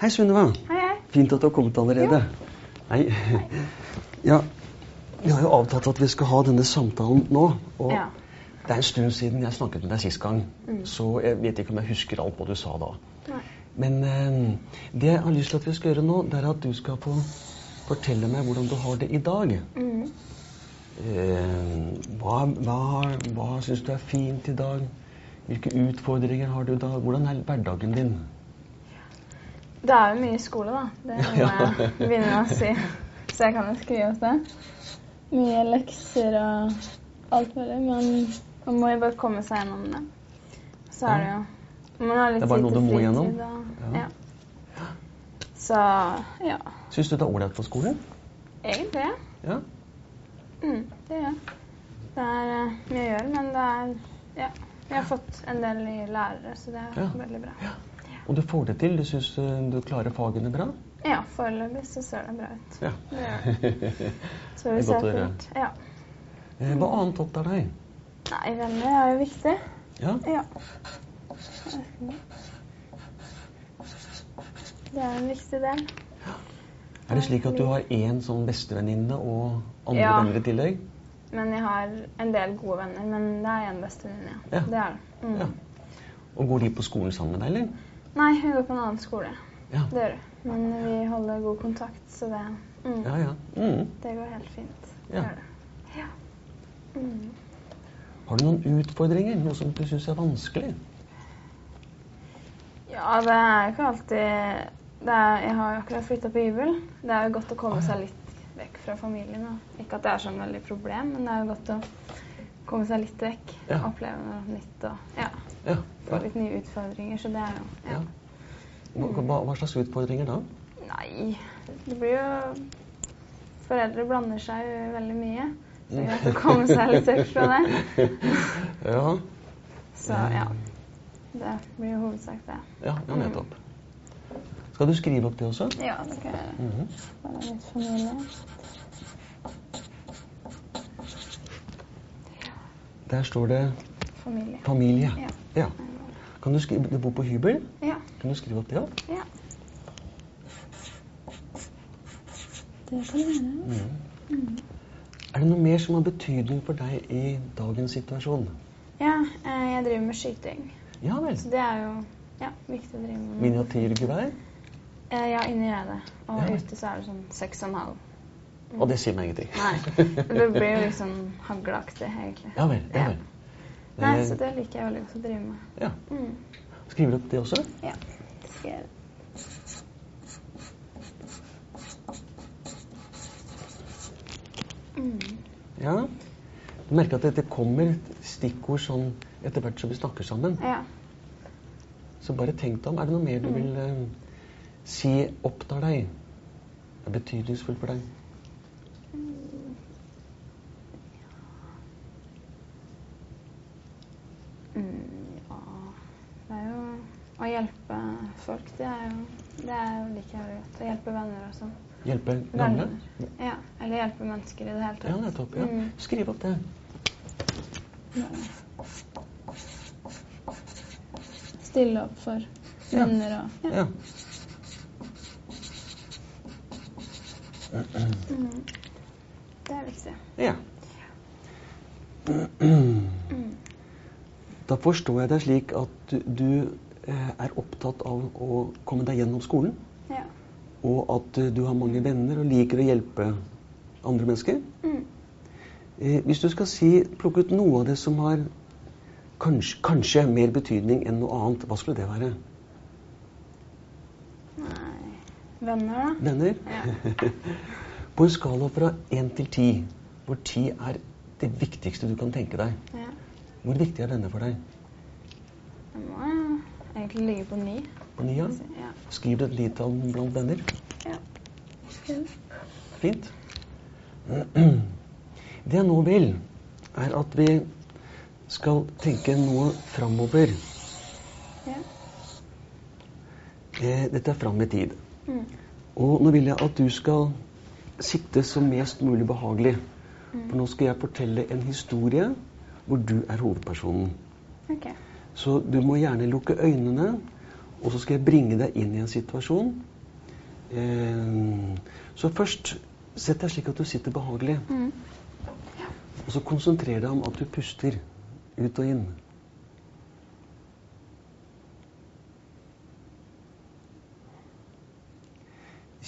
Hei, Sunniva. Fint at du har kommet allerede. Hei. Ja, vi har jo avtalt at vi skal ha denne samtalen nå. Og Ja. det er en stund siden jeg snakket med deg sist gang, Mm. så jeg vet ikke om jeg husker alt hva du sa da. Nei. Men eh, det jeg har lyst til at vi skal gjøre nå, det er at du skal få fortelle meg hvordan du har det i dag. Mm. Eh, hva hva, hva syns du er fint i dag? Hvilke utfordringer har du i dag? Hvordan er hverdagen din? Det er jo mye skole, da. Det må jeg begynne å si. Så jeg kan jo skrive opp det. Mye lekser og alt mulig. Men man må jo bare komme seg gjennom det. Så er det jo Man har litt Det er bare noe du må gjennom? Og, Ja. ja. Så ja. Syns du det er ålreit på skolen? Egentlig, ja. Ja. Mm, det gjør jeg. Det er eh, mye å gjøre, men det er Ja. Vi har fått en del nye lærere, så det er Ja. veldig bra. Og du får det til? Du syns eh, du klarer fagene bra? Ja, foreløpig så ser det bra ut. Ja. Det. Så vi ser å fint. Ja. Eh, Hva annet opptar deg? Nei, venner er jo viktig. Ja. Ja. Det er en viktig del. Er det slik at du har én sånn bestevenninne og andre Ja. venner i tillegg? Men jeg har en del gode venner. Men det er en bestevenninne, ja. Ja. Det er det. Mm. Ja. Og går de på skolen sammen med deg, eller? Nei, hun går på en annen skole. Ja. Det gjør hun. Men vi holder god kontakt, så det, mm, Ja, ja. Mm. det går helt fint. Det Ja. gjør det. Ja. Mm. Har du noen utfordringer? Noe som du syns er vanskelig? Ja, det er ikke alltid det er, Jeg har jo akkurat flytta på hybel. Det er jo godt å komme seg litt vekk fra familien. Og. Ikke at det er sånn veldig problem, men det er jo godt å komme seg litt vekk. Ja. Oppleve noe nytt og ja, Ja. få litt nye utfordringer. Så det er jo ja. ja. Hva, hva, slags utfordringer da? Nei, det blir jo Foreldre blander seg jo veldig mye. Så det er å komme seg litt vekk fra det. Ja. Så ja. Det blir jo hovedsak det. Ja, ja nettopp. Skal du skrive opp det også? Ja, det kan jeg gjøre. Mhm. Bare litt familie. Der står det Familie. familie. Ja. Ja. Kan du skrive, Du bor på hybel? Ja. Kan du skrive opp det? opp? ja. Det kan jeg gjøre. Mm. Er det noe mer som har betydning for deg i dagens situasjon? Ja, eh, jeg driver med skyting. Ja vel. Så det er jo ja, viktig å drive med. Miniatyrgevær? Eh, Ja, inni redet. Og Ja. ute så er det sånn seks og en halv. Og det sier meg ingenting. Nei. Det blir jo liksom hagleaktig, egentlig. Ja vel. ja Ja. vel. Nei, Eh, så det liker jeg veldig godt å drive med. Ja. Mm. Skriver du opp det også? Ja, det skal jeg gjøre. Mm. Ja. Du merker at det kommer stikkord sånn etter hvert som vi snakker sammen. Ja. Så bare tenk deg om. Er det noe mer du Mm. vil eh, si opptar deg? Er betydningsfullt for deg? Mm, ja Det er jo å hjelpe folk, det er jo Det er jo like jeg godt. Å hjelpe venner og sånn. Hjelpe gamle? Ja. Eller hjelpe mennesker i det hele tatt. Ja, nettopp. Ja. Mm. Skriv opp det. Stille opp for Ja. venner og Ja. Mm. Det er viktig. ja. Mm. Da forstår jeg deg slik at du, du er opptatt av å komme deg gjennom skolen, Ja. og at eh, du har mange venner og liker å hjelpe andre mennesker. Mm. Eh, hvis du skal si, plukke ut noe av det som har kanskje, kanskje mer betydning enn noe annet, hva skulle det være? Nei Venner, da? Venner? Ja. På en skala fra én til ti, hvor ti er det viktigste du kan tenke deg, ja. hvor viktig er venner for deg? Det må egentlig ligge på ni. På ni, Ja. Skriv du et litall blant venner? ja. Fint. Det jeg nå vil, er at vi skal tenke noe framover. ja. Dette er fram i tid. Mm. Og nå vil jeg at du skal sitte så mest mulig behagelig. For nå skal jeg fortelle en historie hvor du er hovedpersonen. OK. Så du må gjerne lukke øynene Og så skal jeg bringe deg inn i en situasjon. Eh, så først sett deg slik at du sitter behagelig. Mm. Og så konsentrer deg om at du puster ut og inn.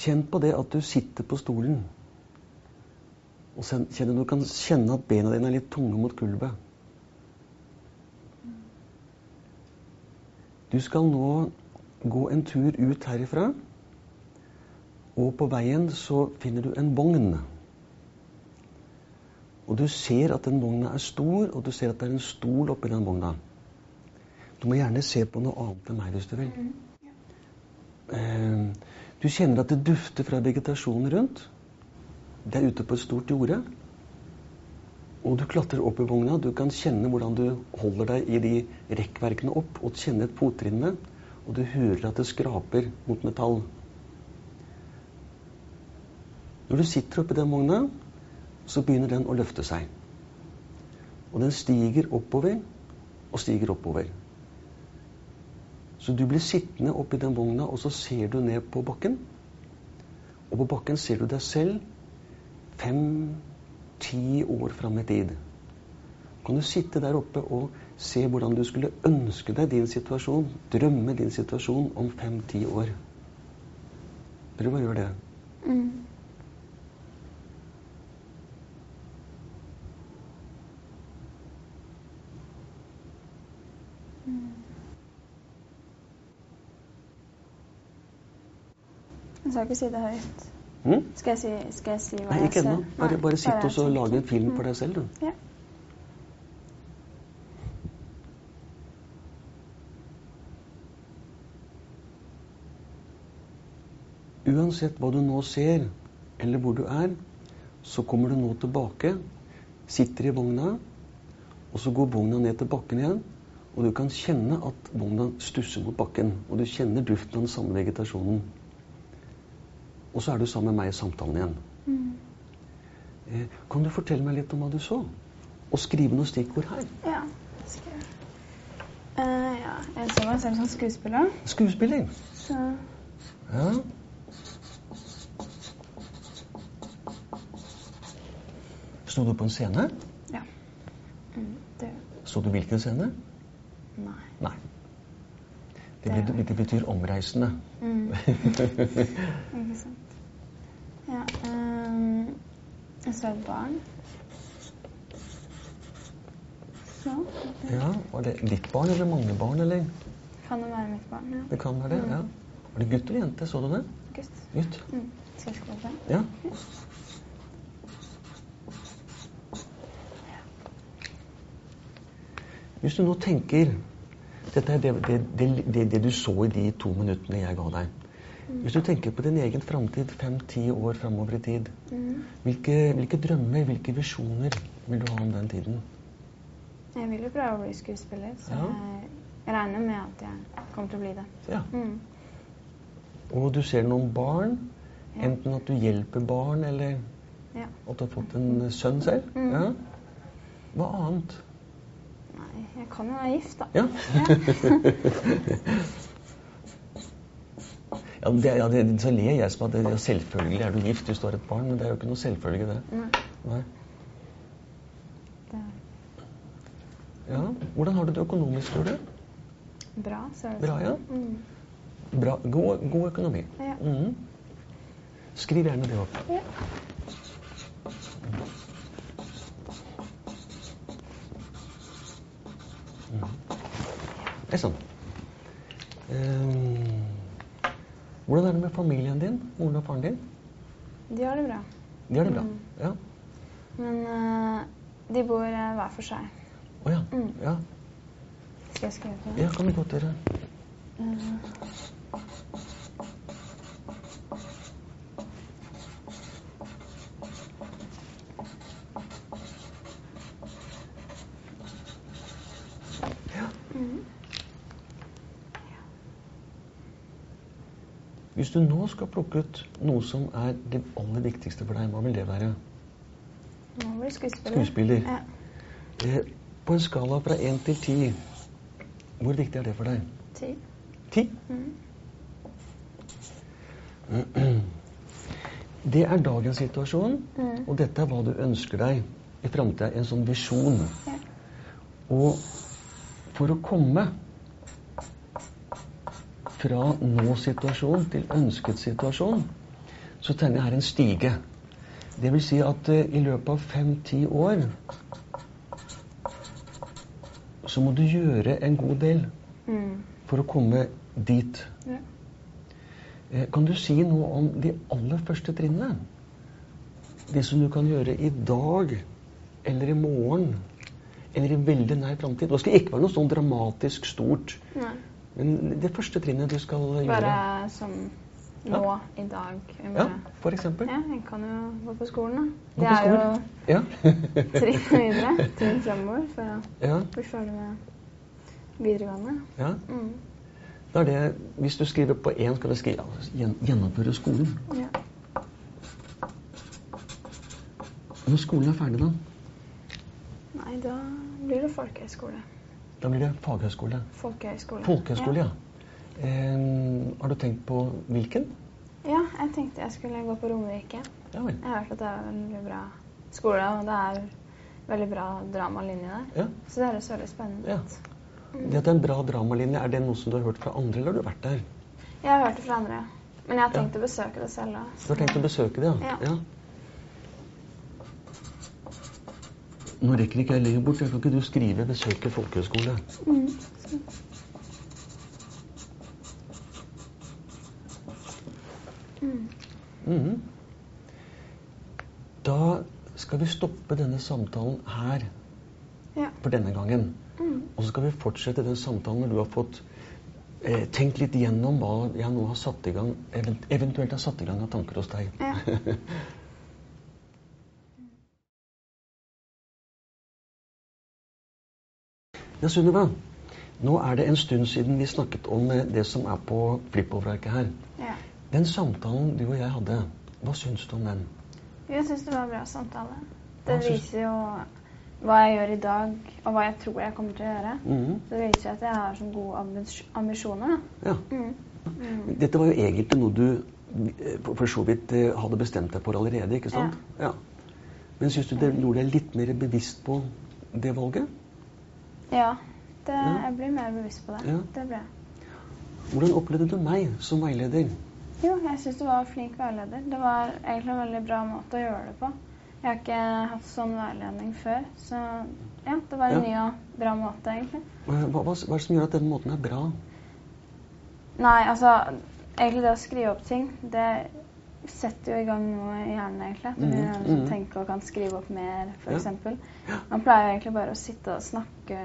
Kjenn på det at du sitter på stolen. Og kjenn, du kan kjenne at bena dine er litt tunge mot gulvet. Du skal nå gå en tur ut herifra. Og på veien så finner du en vogn. Og du ser at den vogna er stor, og du ser at det er en stol oppi den vogna. Du må gjerne se på noe annet enn meg hvis du vil. Eh, Du kjenner at det dufter fra vegetasjonen rundt. Det er ute på et stort jorde. Og du klatrer opp i vogna. Du kan kjenne hvordan du holder deg i de rekkverkene opp, og kjenne et fottrinnene. Og du hører at det skraper mot metall. Når du sitter oppi den vogna, så begynner den å løfte seg. Og den stiger oppover og stiger oppover. Så du blir sittende oppi den vogna, og så ser du ned på bakken. Og på bakken ser du deg selv fem-ti år fram i tid. Kan du sitte der oppe og se hvordan du skulle ønske deg din situasjon, drømme din situasjon om fem-ti år? Prøv å gjøre det. Mm. Jeg skal ikke si det høyt. Hm? Skal jeg si, skal jeg si hva Nei, jeg ikke ennå. Bare, bare sitt og så lage en film Mm. for deg selv, du. Ja. Uansett hva du nå ser, eller hvor du er, så kommer du nå tilbake, sitter i vogna, og så går vogna ned til bakken igjen, og du kan kjenne at vogna stusser mot bakken, og du kjenner duften av den samme vegetasjonen. Og så er du sammen med meg i samtalen igjen. Mm. Eh, kan du fortelle meg litt om hva du så? Og skrive noen stikkord her. Ja. Skal jeg så ja. Jeg ser meg selv som skuespiller. Skuespiller. Så Ja. Sto du på en scene? ja. Mm, det Så du hvilken scene? Nei. Nei. Det, betyr, det betyr omreisende. Mm. Ikke sant. Ja. Um, jeg så et barn. Så ja, Var det ditt barn eller mange barn? eller? kan det være mitt barn. Ja. Det kan være det, ja. Var det gutt eller jente? Så du det? Gutt. Gutt. Mm. Skal jeg skåle på? Ja. Hvis du nå tenker Dette er det, det, det, det, du så i de to minuttene jeg ga deg. Hvis du tenker på din egen framtid fem-ti år framover i tid, Mm. hvilke, hvilke drømmer, hvilke visjoner vil du ha om den tiden? Jeg vil jo prøve å bli skuespiller, så Ja. jeg regner med at jeg kommer til å bli det. Ja. Mm. Og du ser noen barn, Ja. enten at du hjelper barn, eller Ja. at du har fått en sønn selv. Mm. Ja. Hva annet? Jeg kan jo være gift, da. Ja. ja, det, ja det, så ler jeg som at det, selvfølgelig er du gift hvis du har et barn, men det er jo ikke noe selvfølge, det. Nei, Nei. Ja. Hvordan har du det økonomisk, tror du? bra. Så er det Bra, ja. Mm. Bra. God, god økonomi. Ja. Mm. Skriv gjerne det opp. Ja. Det er sånn. Ehm, hvordan er det med familien din? Moren og faren din? De har det bra. De har det bra? Mm. Ja. Men uh, de bor uh, hver for seg. Å ja. Mm. ja. Skal jeg skrive på Ja, kan vi godt gjøre. Eh, Ja. mm. Hvis du nå skal plukke ut noe som er det aller viktigste for deg, hva vil det være? Skuespiller. Skuespiller. Ja. Eh, på en skala fra én til ti, hvor viktig er det for deg? Ti. Ti. Mm. Det er dagens situasjon, Mm. og dette er hva du ønsker deg i framtida. En sånn visjon. Ja. Og for å komme fra nå-situasjon til ønsket situasjon, så tegner jeg her en stige. Det vil si at eh, i løpet av fem-ti år så må du gjøre en god del Mm. for å komme dit. Ja. Eh, Kan du si noe om de aller første trinnene? Det som du kan gjøre i dag, eller i morgen, eller i veldig nær framtid. Det skal ikke være noe sånn dramatisk stort. Nei. Men det første trinnet du skal gjøre Bare som nå, Ja. i dag. Med, Ja, for eksempel. Ja, jeg kan jo gå på skolen, da. Gå Det på er jo. Ja. trinn videre. Trinn fremover for å ja, bli ferdig med videregående. ja. Mm. Da er det, hvis du skriver på én, skal du skrive gjennomføre skolen. Ja. Når skolen er ferdig, da? Nei, da blir det folkehøyskole. Da blir det faghøyskole. Folkehøyskole. Folkehøyskole, ja. Eh, har du tenkt på hvilken? Ja, jeg tenkte jeg skulle gå på Romerike. Ja. Jeg har hørt at det er en veldig bra skole, og det er veldig bra dramalinje der. Ja. Så det høres veldig spennende Ja. Det at det er en bra dramalinje, er det noe som du har hørt fra andre, eller har du vært der? Jeg har hørt det fra andre, men jeg har tenkt å besøke det selv. òg. Du har tenkt å besøke det, ja? Ja. Nå rekker ikke jeg lenger bort. Kan ikke du skrive 'besøke folkehøyskole'? Mm. Mm. Mm. Da skal vi stoppe denne samtalen her Ja. for denne gangen. Mm. Og så skal vi fortsette den samtalen når du har fått eh, tenkt litt gjennom hva jeg nå har satt i gang, event eventuelt har satt i gang av tanker hos deg. Ja. Ja, Sunniva. Nå er det en stund siden vi snakket om eh, det som er på flippoverarket her. ja. Den samtalen du og jeg hadde, hva syns du om den? Jeg syns det var en bra samtale. Det Ja, syns- viser jo hva jeg gjør i dag, og hva jeg tror jeg kommer til å gjøre. Mm. Så det viser at jeg har sånn gode ambisjoner. Ja. Mm. Mm. Dette var jo egentlig noe du eh, for- så vidt eh, hadde bestemt deg for allerede, ikke sant? Ja. Men syns du det gjorde deg litt mer bevisst på det valget? Ja. Det, jeg blir mer bevisst på det. Ja. Det blir jeg. Hvordan opplevde du meg som veileder? Jo, jeg syns du var flink veileder. Det var egentlig en veldig bra måte å gjøre det på. Jeg har ikke hatt sånn veiledning før, så ja, det var en Ja. ny og bra måte, egentlig. Hva, hva, hva er det som gjør at denne måten er bra? Nei, altså Egentlig det å skrive opp ting, det setter jo i gang noe i hjernen, egentlig. At du mm. begynner å mhm. og kan skrive opp mer, f.eks. Ja. Man pleier egentlig bare å sitte og snakke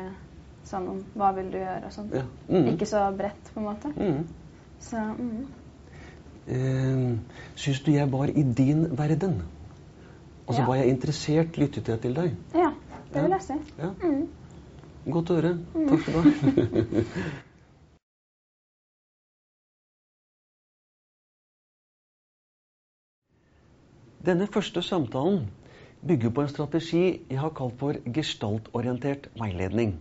sånn om hva vil du gjøre og sånn. Ja. Mm. Ikke så bredt, på en måte. Mm. Så mm. Eh, syns du jeg var i din verden? Altså, Ja. Var jeg interessert? Lyttet jeg til deg? ja, det vil jeg si. Ja. Godt å høre. Takk skal du ha. Denne første samtalen bygger på en strategi jeg har kalt for gestaltorientert veiledning.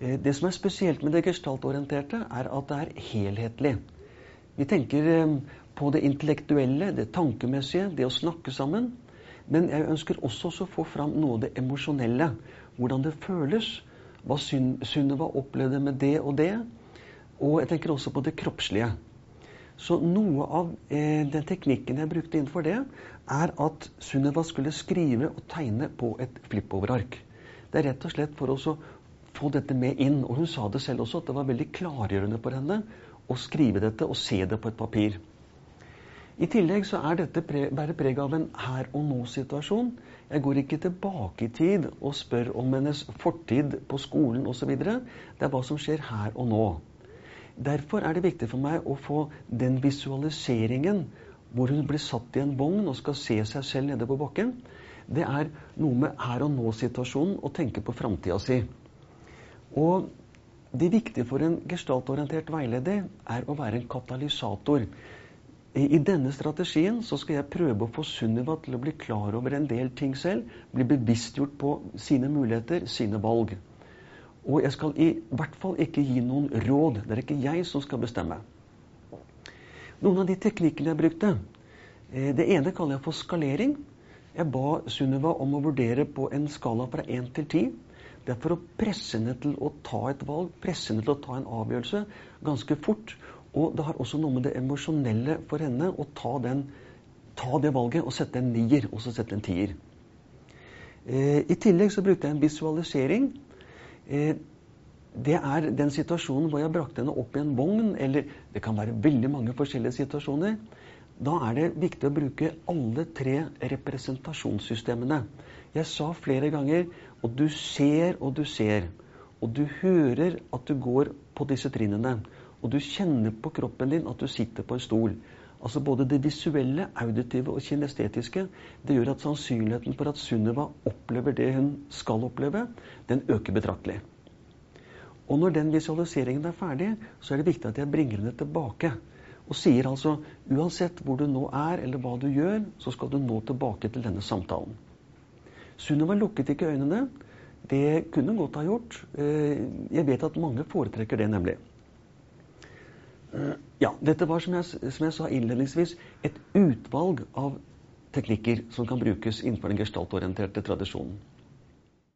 Eh, Det som er spesielt med det gestaltorienterte, er at det er helhetlig. Vi tenker eh, på det intellektuelle, det tankemessige, det å snakke sammen. Men jeg ønsker også å få fram noe av det emosjonelle. Hvordan det føles. Hva Sunniva opplevde med det og det. Og jeg tenker også på det kroppslige. Så noe av eh, den teknikken jeg brukte innenfor det, er at Sunniva skulle skrive og tegne på et flippoverark. Det er rett og slett for å få dette med inn. Og hun sa det selv også, at det var veldig klargjørende for henne å skrive dette og se det på et papir. I tillegg så er dette pre bærer preg av en her og nå-situasjon. Jeg går ikke tilbake i tid og spør om hennes fortid på skolen osv. Det er hva som skjer her og nå. Derfor er det viktig for meg å få den visualiseringen hvor hun blir satt i en vogn og skal se seg selv nede på bakken. Det er noe med her og nå-situasjonen å tenke på framtida si. Og det viktige for en gestaltorientert veileder er å være en katalysator. I denne strategien så skal jeg prøve å få Sunniva til å bli klar over en del ting selv. Bli bevisstgjort på sine muligheter, sine valg. Og jeg skal i hvert fall ikke gi noen råd. Det er ikke jeg som skal bestemme. Noen av de teknikkene jeg brukte eh, Det ene kaller jeg for skalering. Jeg ba Sunniva om å vurdere på en skala fra 1 til 10. Det er for å presse henne til å ta et valg, presse henne til å ta en avgjørelse ganske fort. Og det har også noe med det emosjonelle for henne å ta, den, ta det valget og sette en nier, og så sette en tier. Eh, I tillegg så brukte jeg en visualisering. Eh, det er den situasjonen hvor jeg brakte henne opp i en vogn, eller det kan være veldig mange forskjellige situasjoner. Da er det viktig å bruke alle tre representasjonssystemene. Jeg sa flere ganger og du ser og du ser. Og du hører at du går på disse trinnene. Og du kjenner på kroppen din at du sitter på en stol. Altså Både det visuelle, auditive og kinestetiske det gjør at sannsynligheten for at Sunniva opplever det hun skal oppleve, den øker betraktelig. Og når den visualiseringen er ferdig, så er det viktig at jeg bringer henne tilbake. Og sier altså uansett hvor du nå er, eller hva du gjør, så skal du nå tilbake til denne samtalen. Sunniva lukket ikke øynene. Det kunne hun godt ha gjort. Eh, jeg vet at mange foretrekker det, nemlig. Eh, ja, dette var, som jeg, som jeg sa innledningsvis, et utvalg av teknikker som kan brukes innenfor den gestaltorienterte tradisjonen.